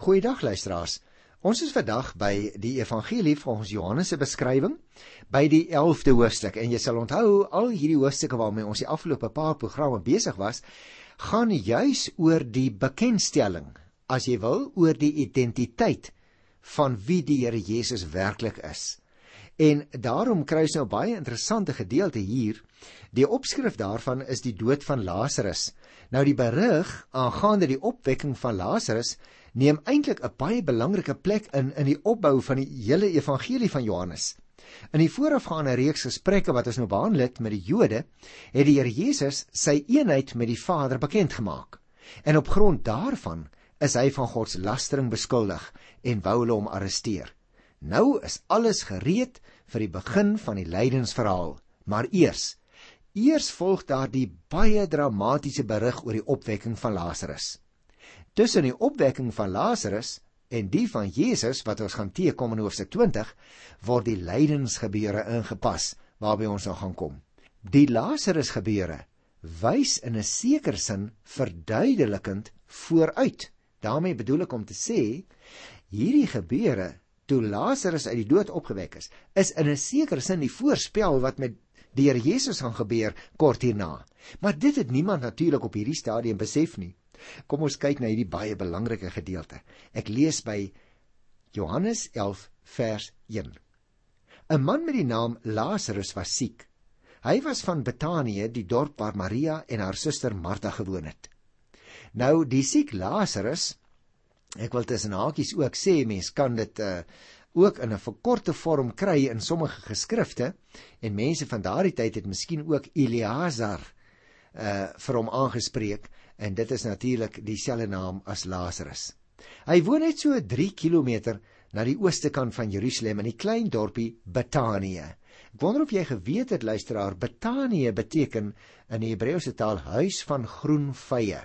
Goeiedag luisteraars. Ons is vandag by die evangelie volgens Johannes se beskrywing by die 11de hoofstuk en jy sal onthou al hierdie hoofstukke waarmee ons die afgelope paar programme besig was, gaan juis oor die bekendstelling, as jy wil, oor die identiteit van wie die Here Jesus werklik is. En daarom kry ons nou baie interessante gedeelte hier. Die opskrif daarvan is die dood van Lazarus. Nou die berig aangaande die opwekking van Lazarus neem eintlik 'n baie belangrike plek in in die opbou van die hele evangelie van Johannes. In die voorafgaande reeks gesprekke wat ons nou behandel het met die Jode, het die Here Jesus sy eenheid met die Vader bekend gemaak. En op grond daarvan is hy van God se lastering beskuldig en wou hulle hom arresteer. Nou is alles gereed vir die begin van die lydensverhaal, maar eers eers volg daar die baie dramatiese berig oor die opwekking van Lazarus tussen die opwekking van Lazarus en die van Jesus wat ons gaan teekom in hoofstuk 20 word die lydensgebeure ingepas waarby ons nou gaan kom. Die Lazarus gebeure wys in 'n sekere sin verduidelikend vooruit. daarmee bedoel ek om te sê hierdie gebeure toe Lazarus uit die dood opgewek is, is in 'n sekere sin die voorspel wat met Here Jesus gaan gebeur kort hierna. Maar dit het niemand natuurlik op hierdie stadium besef nie. Kom ons kyk na hierdie baie belangrike gedeelte. Ek lees by Johannes 11 vers 1. 'n Man met die naam Lazarus was siek. Hy was van Betanië, die dorp waar Maria en haar suster Martha gewoon het. Nou die siek Lazarus, ek wil tussen hakies ook sê mens kan dit uh ook in 'n verkorte vorm kry in sommige geskrifte en mense van daardie tyd het miskien ook Eleazar uh vir hom aangespreek en dit is natuurlik dieselfde naam as Lazarus. Hy woon net so 3 km na die ooste kant van Jerusalem in die klein dorpie Betanië. Ek wonder of jy geweet het luisteraar, Betanië beteken in die Hebreëse taal huis van groen vye.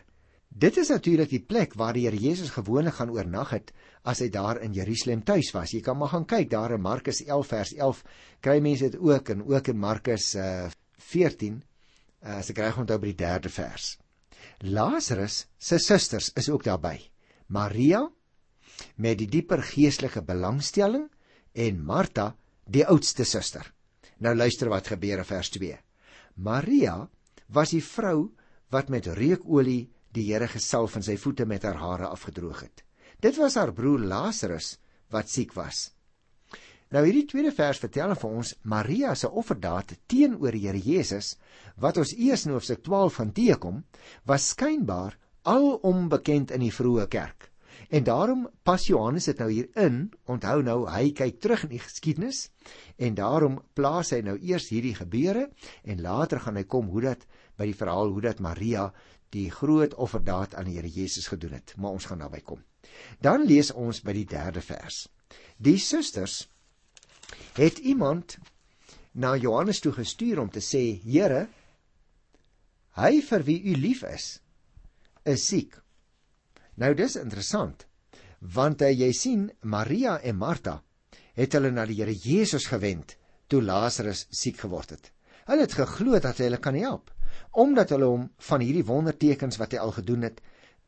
Dit is natuurlik die plek waar die Here Jesus gewoonlik gaan oornag het as hy daar in Jerusalem tuis was. Jy kan maar gaan kyk daar in Markus 11 vers 11 kry mense dit ook en ook in Markus uh, 14 uh, as ek reg onthou by die 3de vers. Lazarus se susters is ook daarby. Maria met die dieper geestelike belangstelling en Martha, die oudste suster. Nou luister wat gebeur in vers 2. Maria was die vrou wat met reukolie die Here gesalf en sy voete met haar hare afgedroog het. Dit was haar broer Lazarus wat siek was. Nou hierdie tweede vers vertel vir ons Maria se offerdaad teenoor die Here Jesus wat ons eers in hoofstuk 12 van teekom was skynbaar alom bekend in die vroeë kerk. En daarom pas Johannes dit nou hier in. Onthou nou, hy kyk terug in die geskiedenis en daarom plaas hy nou eers hierdie gebeure en later gaan hy kom hoe dat by die verhaal hoe dat Maria die groot offerdaad aan die Here Jesus gedoen het. Maar ons gaan daarby kom. Dan lees ons by die 3de vers. Die susters het iemand na Johannes toe gestuur om te sê: "Here, hy vir wie u lief is, is siek." Nou dis interessant, want uh, jy sien Maria en Martha het hulle na die Here Jesus gewend toe Lazarus siek geword het. Hulle het geglo dat hy hulle kan help, omdat hulle hom van hierdie wondertekens wat hy al gedoen het,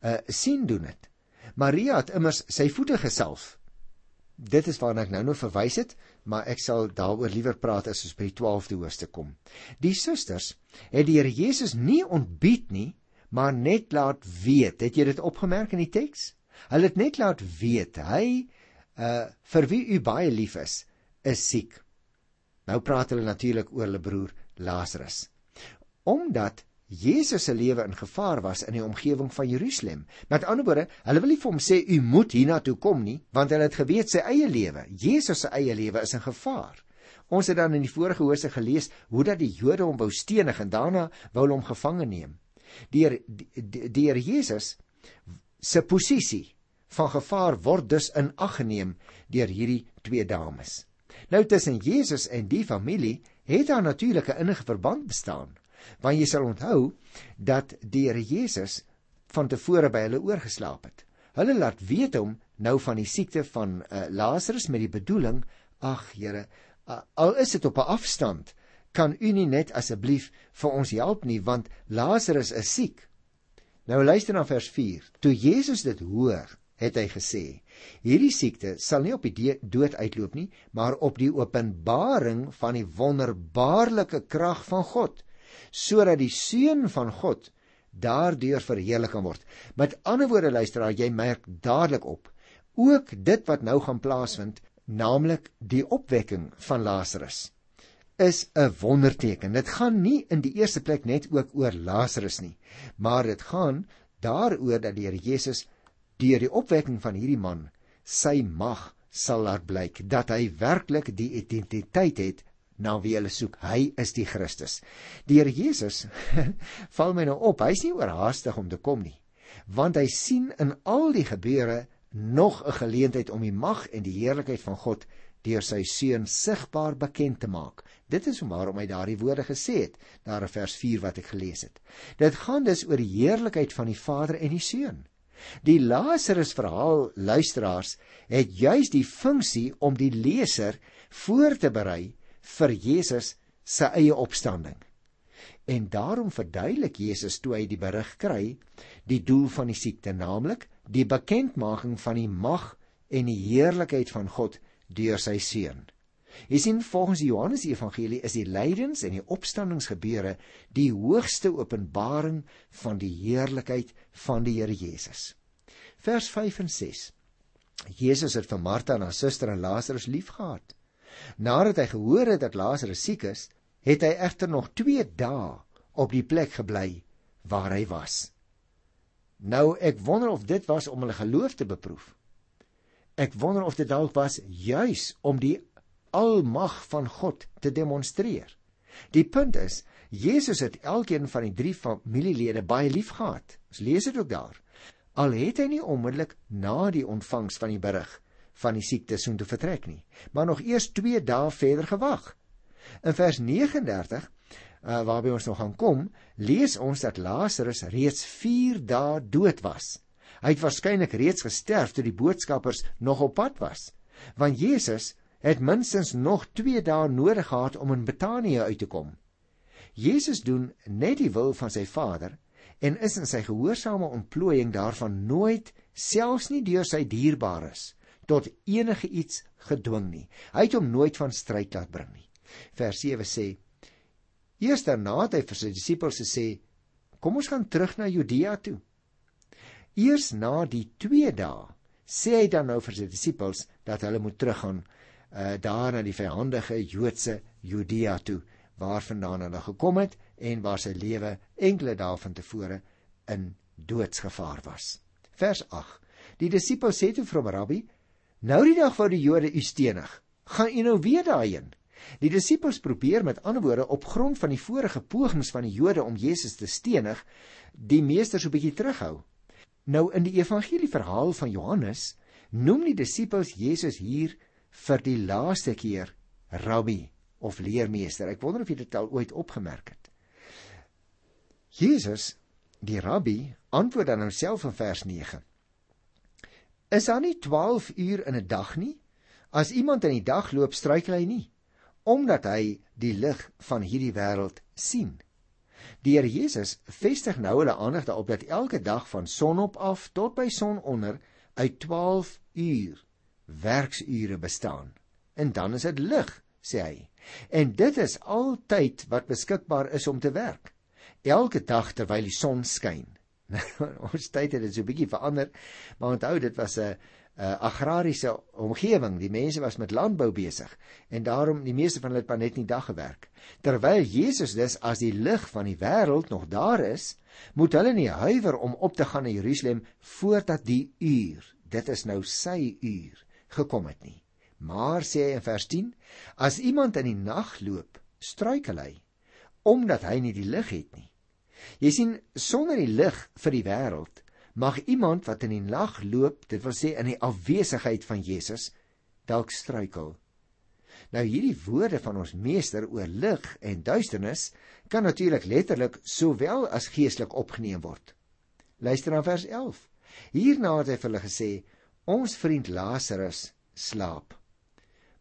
uh sien doen het. Maria het immers sy voete gesalf dit is waarna ek nou nou verwys het, maar ek sal daaroor liewer praat as ons by die 12de hoofstuk kom. Die susters het die Here Jesus nie ontbied nie, maar net laat weet. Het jy dit opgemerk in die teks? Hulle het net laat weet hy uh vir wie u baie lief is, is siek. Nou praat hulle natuurlik oor hulle broer Lazarus. Omdat Jesus se lewe in gevaar was in die omgewing van Jerusalem. Met ander woorde, hulle wil nie vir hom sê u moet hiernatoe kom nie, want hulle het geweet sy eie lewe, Jesus se eie lewe is in gevaar. Ons het dan in die vorige hoofstuk gelees hoe dat die Jode hom wou stenig en daarna wou hulle hom gevange neem. Deur Here Jesus se posisie van gevaar word dus in ag geneem deur hierdie twee dames. Nou tussen Jesus en die familie het daar natuurlik 'n innige verband bestaan want jy sal onthou dat die Here Jesus van tevore by hulle oorgeslaap het. Hulle laat weet hom nou van die siekte van uh, Lazarus met die bedoeling: "Ag Here, uh, al is dit op 'n afstand, kan U nie net asseblief vir ons help nie, want Lazarus is siek." Nou luister na vers 4. Toe Jesus dit hoor, het hy gesê: Hierdie siekte sal nie op die dood uitloop nie, maar op die openbaring van die wonderbaarlike krag van God, sodat die seun van God daardeur verheerlik kan word. Met ander woorde luisteraar, jy merk dadelik op ook dit wat nou gaan plaasvind, naamlik die opwekking van Lazarus is 'n wonderteken. Dit gaan nie in die eerste plek net ook oor Lazarus nie, maar dit gaan daaroor dat die Here Jesus deur die opwekking van hierdie man sy mag sal laat blyk dat hy werklik die identiteit het na wie hulle soek. Hy is die Christus. Die Here Jesus val my nou op. Hy's nie oorhaastig om te kom nie, want hy sien in al die gebeure nog 'n geleentheid om die mag en die heerlikheid van God deur sy seun sigbaar bekend te maak. Dit is waarom hy daardie woorde gesê het, daar in vers 4 wat ek gelees het. Dit gaan dus oor die heerlikheid van die Vader en die Seun. Die Lazarus verhaal luisteraars het juis die funksie om die leser voor te berei vir Jesus se eie opstanding. En daarom verduidelik Jesus toe hy die berig kry, die doel van die siekte, naamlik die bekendmaking van die mag en die heerlikheid van God deur sy seun. Jy sien volgens die Johannes Evangelie is die lydens en die opstandingsgebeure die hoogste openbaring van die heerlikheid van die Here Jesus. Vers 5 en 6. Jesus het vir Martha en haar suster en Lazarus liefgehad. Nadat hy gehoor het dat Lazarus siek is, het hy egter nog 2 dae op die plek gebly waar hy was. Nou ek wonder of dit was om hulle geloof te beproef. Ek wonder of dit dalk was juis om die almag van God te demonstreer. Die punt is, Jesus het elkeen van die drie familielede baie liefgehad. Ons lees dit ook daar. Al het hy nie onmiddellik na die ontvangs van die berig van die siekte soontoe vertrek nie, maar nog eers 2 dae verder gewag. In vers 39 uh, waarby ons nog gaan kom, lees ons dat Lazarus reeds 4 dae dood was. Hy het waarskynlik reeds gesterf toe die boodskappers nog op pad was, want Jesus het minstens nog 2 dae nodig gehad om in Betanië uit te kom. Jesus doen net die wil van sy Vader en is in sy gehoorsame ontplooiing daarvan nooit selfs nie deur sy dierbares tot enige iets gedwing nie. Hy het hom nooit van stryd laat bring nie. Vers 7 sê: Eers daarna het hy vir sy disippels gesê: Kom ons gaan terug na Judea toe. Eers na die 2 dae sê hy dan nou vir sy disippels dat hulle moet teruggaan uh daar na die vyandige Joodse Judea toe waarvandaan hulle gekom het en waar sy lewe enkele dae van tevore in doodsgevaar was. Vers 8. Die disippels sê toe vir hom: "Rabbi, Nou die dag wou die Jode u stenig. Gaan u nou weer daarheen? Die disippels probeer met ander woorde op grond van die vorige pogings van die Jode om Jesus te stenig, die meester so 'n bietjie terughou. Nou in die evangelie verhaal van Johannes noem die disippels Jesus hier vir die laaste keer rabbi of leermeester. Ek wonder of jy dit al ooit opgemerk het. Jesus, die rabbi, antwoord dan homself in vers Is daar nie 12 uur in 'n dag nie? As iemand in die dag loop, struikel hy nie, omdat hy die lig van hierdie wêreld sien. Die Here Jesus vestig nou hulle aandag daarop dat elke dag van sonop af tot by sononder uit 12 uur werksure bestaan. En dan is dit lig, sê hy. En dit is altyd wat beskikbaar is om te werk. Elke dag terwyl die son skyn. ons tyd het dit so 'n bietjie verander, maar onthou dit was 'n 'n agrariese omgewing. Die mense was met landbou besig en daarom die meeste van hulle het maar net in die dag gewerk. Terwyl Jesus dus as die lig van die wêreld nog daar is, moet hulle nie huiwer om op te gaan na Jerusalem voordat die uur, dit is nou sy uur, gekom het nie. Maar sê hy in vers 10, as iemand in die nag loop, struikel hy omdat hy nie die lig het nie. Jy sien, sonder die lig vir die wêreld mag iemand wat in die nag loop, dit wil sê in die afwesigheid van Jesus, dalk struikel. Nou hierdie woorde van ons meester oor lig en duisternis kan natuurlik letterlik sowel as geestelik opgeneem word. Luister na vers 11. Hierna het hy vir hulle gesê: "Ons vriend Lazarus slaap,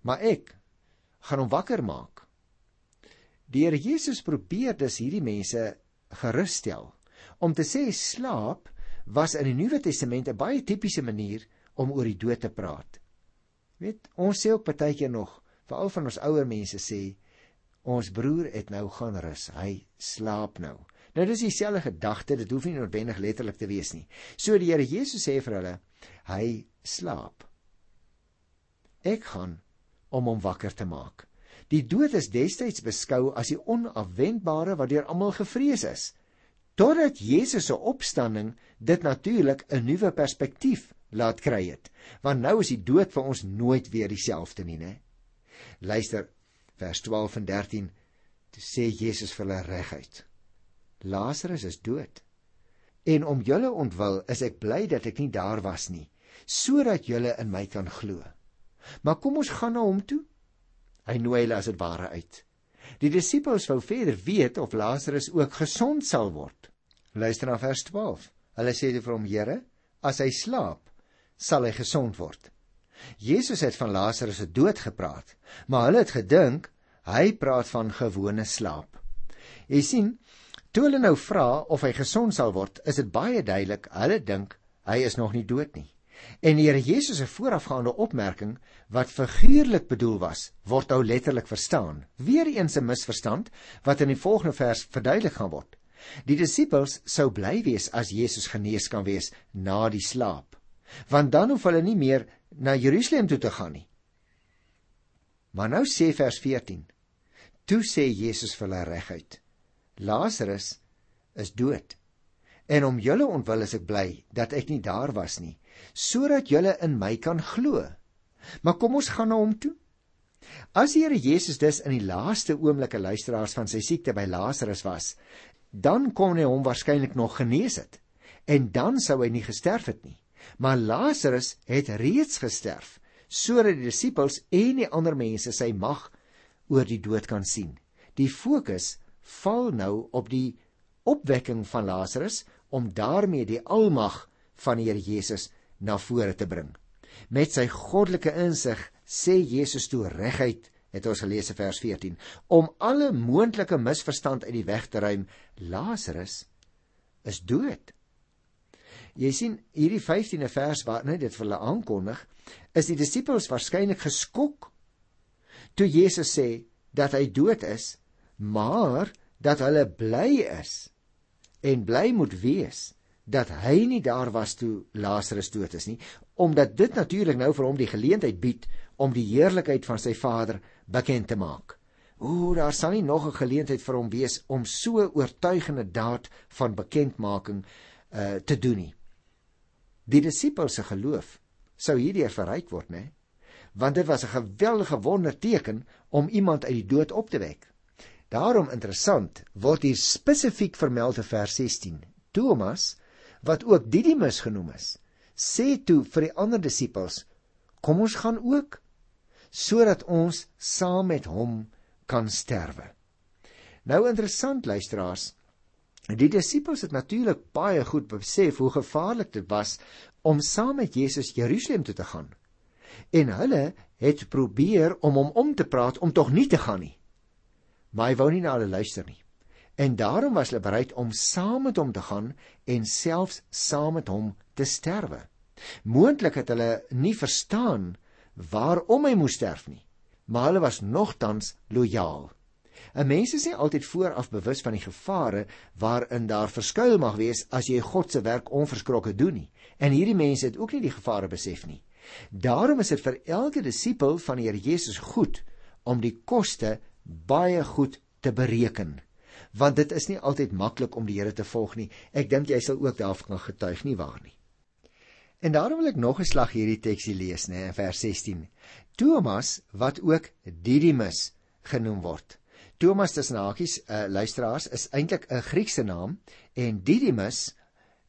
maar ek gaan hom wakker maak." Die Here Jesus probeer dus hierdie mense gerusstel. Om te sê slaap was in die Nuwe Testament 'n baie tipiese manier om oor die dood te praat. Weet, ons sê ook baie keer nog, veral van ons ouer mense sê, ons broer het nou gaan rus. Hy slaap nou. Nou dis dieselfde gedagte, dit hoef nie noodwendig letterlik te wees nie. So die Here Jesus sê vir hulle, hy slaap. Ek gaan om hom wakker te maak. Die dood is destyds beskou as die onafwendbare wat deur almal gevrees is totdat Jesus se opstanding dit natuurlik 'n nuwe perspektief laat kry het. Want nou is die dood vir ons nooit weer dieselfde nie, né? Luister vers 12 en 13. Toe sê Jesus vir hulle reguit: Lazarus is dood. En om julle ontwil is ek bly dat ek nie daar was nie, sodat julle in my kan glo. Maar kom ons gaan na hom toe. Hy nooi hulle as dit ware uit. Die disippels wou verder weet of Lazarus ook gesond sal word. Luister na vers 12. Hulle sê vir hom: "Here, as hy slaap, sal hy gesond word." Jesus het van Lazarus se dood gepraat, maar hulle het gedink hy praat van gewone slaap. Jy sien, toe hulle nou vra of hy gesond sal word, is dit baie duidelik hulle dink hy is nog nie dood nie. En die Here Jesus se voorafgaande opmerking wat figuurlik bedoel was, word nou letterlik verstaan. Weereens 'n misverstand wat in die volgende vers verduidelik gaan word. Die disippels sou bly wees as Jesus genees kan wees na die slaap, want dan hoef hulle nie meer na Jerusalem toe te gaan nie. Maar nou sê vers 14. Toe sê Jesus vir hulle reguit: Lazarus is dood. En om julle ontwil is ek bly dat ek nie daar was nie, sodat julle in my kan glo. Maar kom ons gaan na hom toe. As die Here Jesus dus in die laaste oomblikke luisteraars van sy siekte by Lazarus was, dan kon hy hom waarskynlik nog genees het en dan sou hy nie gesterf het nie. Maar Lazarus het reeds gesterf sodat die disippels en die ander mense sy mag oor die dood kan sien. Die fokus val nou op die opwekking van Lazarus om daarmee die almag van die Here Jesus na vore te bring. Met sy goddelike insig sê Jesus toe reguit, het ons gelees in vers 14, om alle moontlike misverstand uit die weg te ruim, Lazarus is dood. Jy sien, hierdie 15de vers waar net dit vir hulle aankondig, is die disippels waarskynlik geskok toe Jesus sê dat hy dood is, maar dat hulle bly is en bly moet wees dat hy nie daar was toe Lazarus dood is nie omdat dit natuurlik nou vir hom die geleentheid bied om die heerlikheid van sy Vader bekend te maak. O, daar sal nie nog 'n geleentheid vir hom wees om so oortuigende daad van bekendmaking uh te doen nie. Die disippels se geloof sou hierdeur verryk word, né? Want dit was 'n geweldige wonderteken om iemand uit die dood op te wek. Daarom interessant word hier spesifiek vermeld in vers 16. Thomas, wat ook Didimus genoem is, sê toe vir die ander disippels: "Kom ons gaan ook sodat ons saam met hom kan sterwe." Nou interessant luisteraars, die disippels het natuurlik baie goed besef hoe gevaarlik dit was om saam met Jesus Jerusalem toe te gaan. En hulle het probeer om hom om te praat om tog nie te gaan nie maar hy wou nie na hulle luister nie. En daarom was hulle bereid om saam met hom te gaan en selfs saam met hom te sterwe. Moontlik het hulle nie verstaan waarom hy moes sterf nie, maar hulle was nogtans lojaal. 'n Mens is nie altyd vooraf bewus van die gevare waarin daar verskuil mag wees as jy God se werk onverskrokke doen nie. En hierdie mense het ook nie die gevare besef nie. Daarom is dit vir elke disipel van die Here Jesus goed om die koste baie goed te bereken want dit is nie altyd maklik om die Here te volg nie. Ek dink jy sal ook daarvan getuig nie waar nie. En daarom wil ek nog 'n slag hierdie teksie lees, nê, in vers 16. Thomas wat ook Didymus genoem word. Thomas tussen hakies, uh, luisteraars, is eintlik 'n Griekse naam en Didymus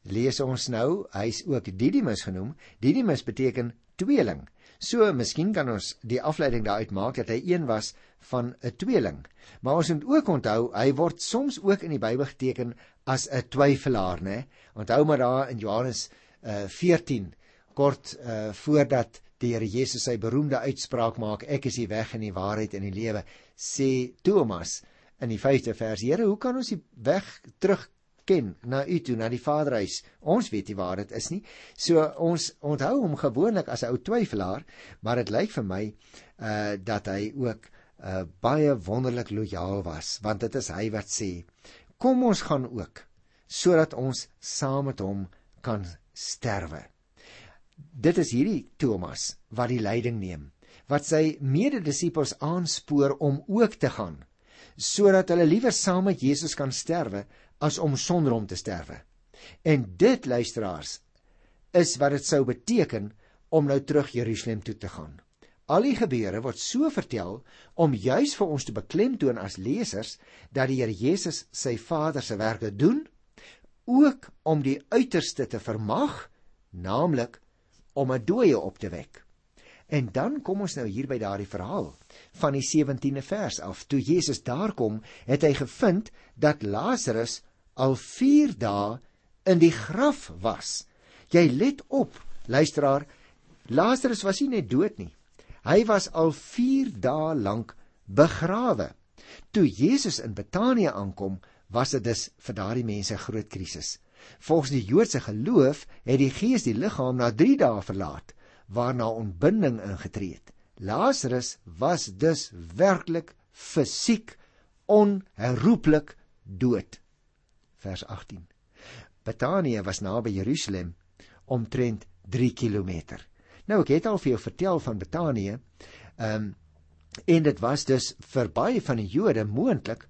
lees ons nou, hy's ook Didymus genoem. Didymus beteken tweeling. So miskien kan ons die afleiding daaruit maak dat hy een was van 'n tweeling. Maar ons moet ook onthou hy word soms ook in die Bybel geteken as 'n twyfelaar, né? Onthou maar daar in Johannes uh, 14 kort uh, voordat die Here Jesus sy beroemde uitspraak maak, ek is die weg en die waarheid en die lewe, sê Thomas in die 5de vers: Here, hoe kan ons die weg terug ken na u toe na die Vaderhuis. Ons weet nie waar dit is nie. So ons onthou hom gewoonlik as 'n ou twyfelaar, maar dit lyk vir my uh dat hy ook uh baie wonderlik lojaal was, want dit is hy wat sê: "Kom ons gaan ook sodat ons saam met hom kan sterwe." Dit is hierdie Thomas wat die leiding neem, wat sy mededisippels aanspoor om ook te gaan sodat hulle liewer saam met Jesus kan sterwe as om sonder hom te sterwe. En dit luisteraars is wat dit sou beteken om nou terug Jerusalem toe te gaan. Al die gebeure word so vertel om juis vir ons te beklemtoon as lesers dat die Here Jesus sy Vader se werke doen, ook om die uiterste te vermag, naamlik om 'n dooie op te wek. En dan kom ons nou hier by daardie verhaal van die 17de vers af. Toe Jesus daar kom, het hy gevind dat Lazarus al 4 dae in die graf was. Jy let op, luisteraar, Lazarus was nie net dood nie. Hy was al 4 dae lank begrawe. Toe Jesus in Betanië aankom, was dit dus vir daardie mense 'n groot krisis. Volgens die Joodse geloof het die gees die liggaam na 3 dae verlaat, waarna ontbinding ingetree het. Lazarus was dus werklik fisiek onherroepelik dood. Vers 18. Betanië was naby Jerusalem omtrent 3 km. Nou ek het al vir jou vertel van Betanië. Ehm um, en dit was dus vir baie van die Jode moontlik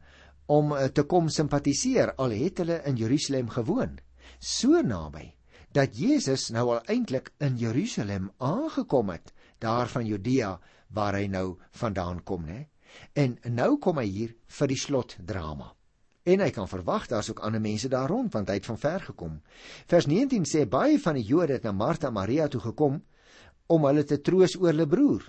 om uh, te kom simpatiseer al het hulle in Jerusalem gewoon. So naby dat Jesus nou al eintlik in Jerusalem aangekom het daar van Judea waar hy nou vandaan kom, né? En nou kom hy hier vir die slotdrama. En hy kan verwag daar's ook ander mense daar rond want hy het van ver gekom. Vers 19 sê baie van die Jode het na Martha en Maria toe gekom om hulle te troos oor hulle broer.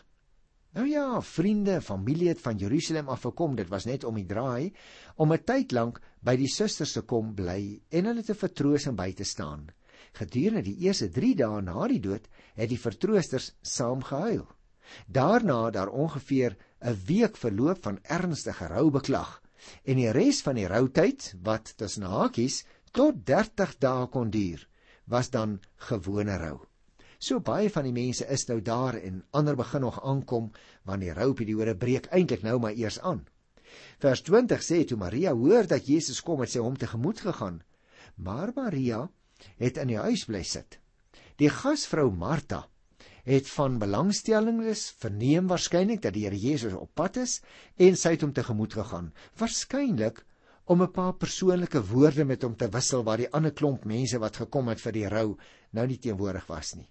Nou ja, vriende, familie het van Jerusalem af gekom, dit was net om die draai om 'n tyd lank by die susters te kom bly en hulle te vertroos en by te staan. Gedurende die eerste 3 dae na die dood het die vertroosters saam gehuil. Daarna daar ongeveer 'n week verloop van ernstige roubeklag en die res van die routyd wat tussen hakies tot 30 dae kon duur, was dan gewone rou. So baie van die mense is nou daar en ander begin nog aankom want die rouperiode breek eintlik nou maar eers aan. Vers 20 sê toe Maria hoor dat Jesus kom het sy hom tegemoet gegaan. Maar Maria het in die huis bly sit. Die gasvrou Martha het van belangstelling is verneem waarskynlik dat die Here Jesus op pad is en sy het hom tegemoet gegaan. Waarskynlik om 'n paar persoonlike woorde met hom te wissel waar die ander klomp mense wat gekom het vir die rou nou nie teenwoordig was nie.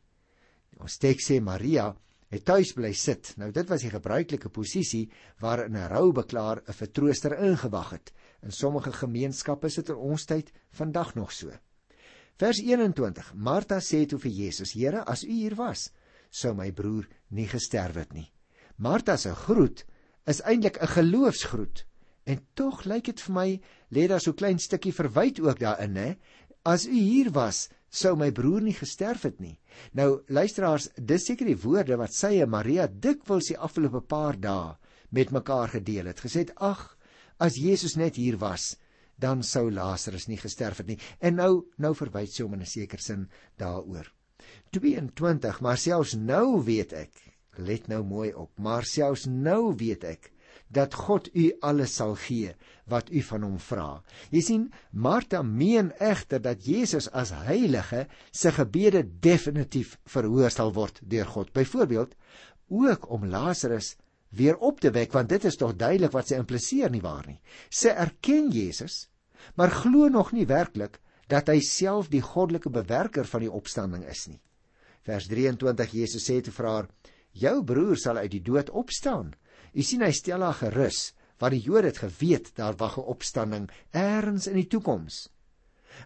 Ons teks sê Maria het tuis bly sit. Nou dit was die gebruikelike posisie waar 'n roubeklaar 'n vertrooster ingewag het. In sommige gemeenskappe is dit in ons tyd vandag nog so. Vers 21. Martha sê toe vir Jesus: "Here, as U hier was, sou my broer nie gesterf het nie." Martha se groet is eintlik 'n geloofsgroet. En tog lyk dit vir my lê daar so klein stukkie verwyd ook daarin, hè? As U hier was, sou my broer nie gesterf het nie. Nou luisteraars, dis seker die woorde wat sy en Maria dikwels die afgelope paar dae met mekaar gedeel het. Gesê het: "Ag, as Jesus net hier was, dan sou Lazarus nie gesterf het nie. En nou nou verwys sy hom in 'n sekere sin daaroor. 22 Maar selfs nou weet ek, let nou mooi op, maar selfs nou weet ek dat God u alles sal gee wat u van hom vra. Jy sien, Martha meen egter dat Jesus as heilige se gebede definitief verhoor sal word deur God. Byvoorbeeld, ook om Lazarus weer op te wek want dit is tog duidelik wat sy impliseer nie waar nie. Sy erken Jesus, maar glo nog nie werklik dat hy self die goddelike bewerker van die opstanding is nie. Vers 23 Jesus sê te vir haar: "Jou broer sal uit die dood opstaan." U sien hy stel haar gerus want die Jode het geweet daar wag 'n opstanding eers in die toekoms.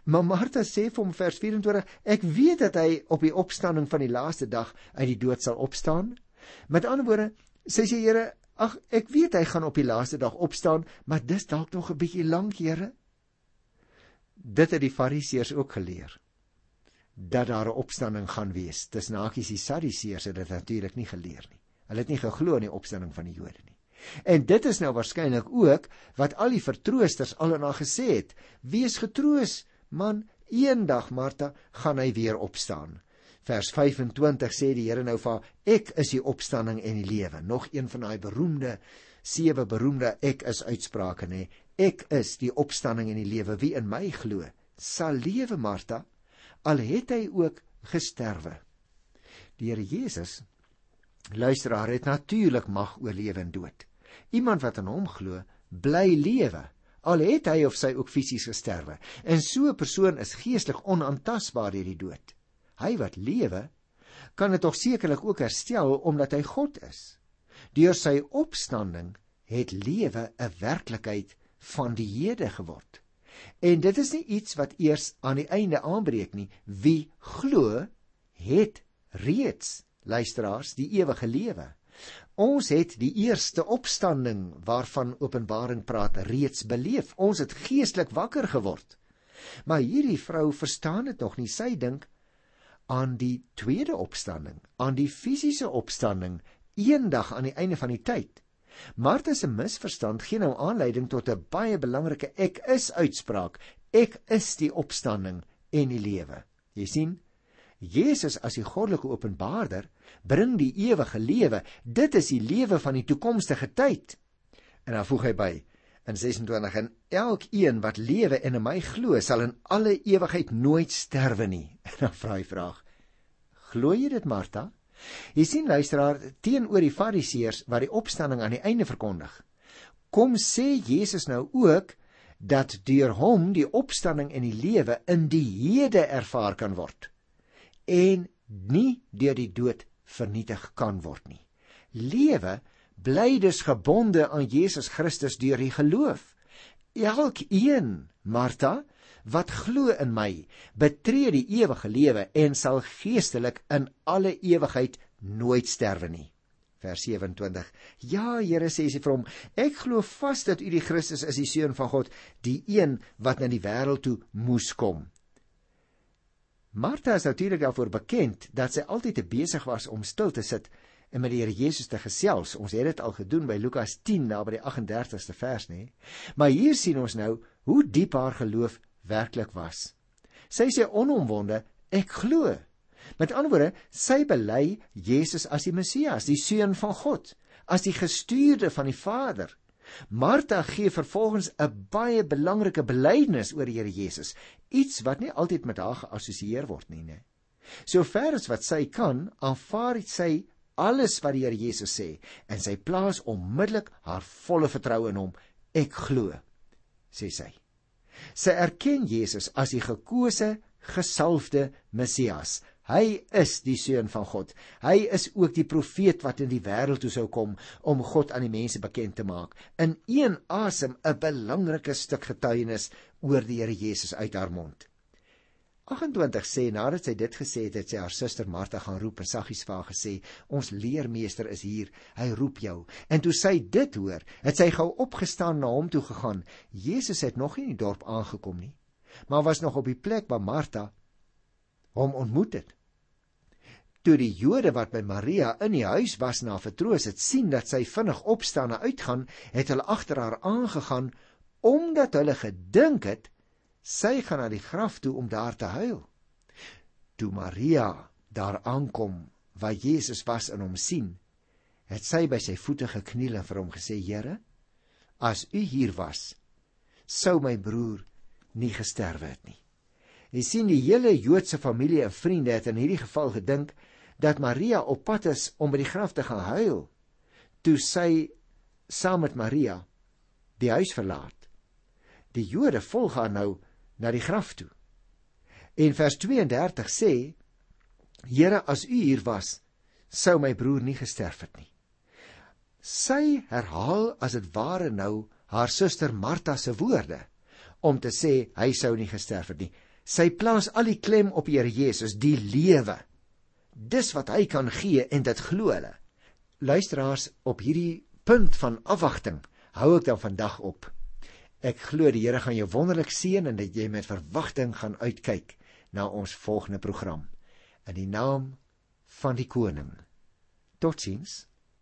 Maar Martha sê vir hom vers 24: "Ek weet dat hy op die opstanding van die laaste dag uit die dood sal opstaan." Met ander woorde, sê sy Here, ag ek weet hy gaan op die laaste dag opstaan, maar dis dalk nog 'n bietjie lank, Here. Dit het die Fariseërs ook geleer dat daar 'n opstanding gaan wees. Dis nakies die Sadduseërs het dit natuurlik nie geleer nie. Hulle het nie geglo in die opstanding van die Jode nie. En dit is nou waarskynlik ook wat al die vertroosters al en al gesê het: "Wees getroos, Man, eendag Martha gaan hy weer opstaan. Vers 25 sê die Here nou vir haar: Ek is die opstanding en die lewe. Nog een van daai beroemde sewe beroemde ek is uitsprake nê. Ek is die opstanding en die lewe. Wie in my glo, sal lewe, Martha, al het hy ook gesterwe. Die Here Jesus luisteraar het natuurlik mag oor lewe en dood. Iemand wat aan hom glo, bly lewe al het hy of sy ook fisies gesterwe. En so 'n persoon is geestelik onaantastbaar deur die dood. Hy wat lewe, kan dit tog sekerlik ook herstel omdat hy God is. Deur sy opstanding het lewe 'n werklikheid van die hede geword. En dit is nie iets wat eers aan die einde aanbreek nie. Wie glo, het reeds luisteraars die ewige lewe. Ons het die eerste opstanding waarvan Openbaring praat reeds beleef. Ons het geestelik wakker geword. Maar hierdie vrou verstaan dit nog nie. Sy dink aan die tweede opstanding, aan die fisiese opstanding eendag aan die einde van die tyd. Martha se misverstand gee nou aanleiding tot 'n baie belangrike ek is uitspraak. Ek is die opstanding en die lewe. Jy sien, Jesus as die goddelike openbaarder bring die ewige lewe. Dit is die lewe van die toekomstige tyd. En dan voeg hy by in 26 en elkeen wat lewe en in my glo sal in alle ewigheid nooit sterwe nie. En dan vra hy vraag: Glo jy dit, Martha? Jy sien luisteraar teenoor die Fariseërs wat die opstanding aan die einde verkondig. Kom sê Jesus nou ook dat deur hom die opstanding en die lewe in die hede ervaar kan word en nie deur die dood vernietig kan word nie. Lewe bly dus gebonde aan Jesus Christus deur die geloof. Elkeen, Martha, wat glo in my, betree die ewige lewe en sal geestelik in alle ewigheid nooit sterwe nie. Vers 27. Ja, Here sê sy vir hom, ek glo vas dat U die Christus is, die seun van God, die een wat na die wêreld toe moes kom. Martha is natuurlik daarvoor bekend dat sy altyd te besig was om stil te sit en met die Here Jesus te gesels. Ons het dit al gedoen by Lukas 10 na by die 38ste vers, nê? Maar hier sien ons nou hoe diep haar geloof werklik was. Sy sê onomwonde, ek glo. Met ander woorde, sy bely Jesus as die Messias, die seun van God, as die gestuurde van die Vader. Martha gee vervolgens 'n baie belangrike belydenis oor die Here Jesus, iets wat nie altyd met haar geassosieer word nie, né? Sover as wat sy kan, aanvaar sy alles wat die Here Jesus sê en sy plaas onmiddellik haar volle vertroue in hom. Ek glo, sê sy. Sy erken Jesus as die gekose, gesalfde Messias, Hy is die seun van God. Hy is ook die profeet wat in die wêreld toe sou kom om God aan die mense bekend te maak. In een asem 'n belangrike stuk getuienis oor die Here Jesus uit haar mond. 28 sê nadat sy dit gesê het, het sy haar suster Martha gaan roep en saggies vir haar gesê: "Ons leermeester is hier. Hy roep jou." En toe sy dit hoor, het sy gou opgestaan na hom toe gegaan. Jesus het nog nie in die dorp aangekom nie, maar was nog op die plek waar Martha hom ontmoet het. Toe die Jode wat by Maria in die huis was na vertroos het sien dat sy vinnig opstaan en uitgaan, het hulle agter haar aangegaan omdat hulle gedink het sy gaan na die graf toe om daar te huil. Toe Maria daar aankom waar Jesus was en hom sien, het sy by sy voete gekniel en vir hom gesê: "Here, as u hier was, sou my broer nie gesterwe het nie." Jy sien die hele Joodse familie en vriende het in hierdie geval gedink dat Maria op pad is om by die graf te gaan huil. Toe sy saam met Maria die huis verlaat. Die Jode volg haar nou na die graf toe. En vers 32 sê: Here, as u hier was, sou my broer nie gesterf het nie. Sy herhaal as dit ware nou haar suster Martha se woorde om te sê hy sou nie gesterf het nie. Sy plaas al die klem op Here Jesus, die lewe. Dis wat hy kan gee en dit glo hulle. Luisteraars, op hierdie punt van afwagting hou ek dan vandag op. Ek glo die Here gaan jou wonderlik seën en dat jy met verwagting gaan uitkyk na ons volgende program. In die naam van die koning. Totsiens.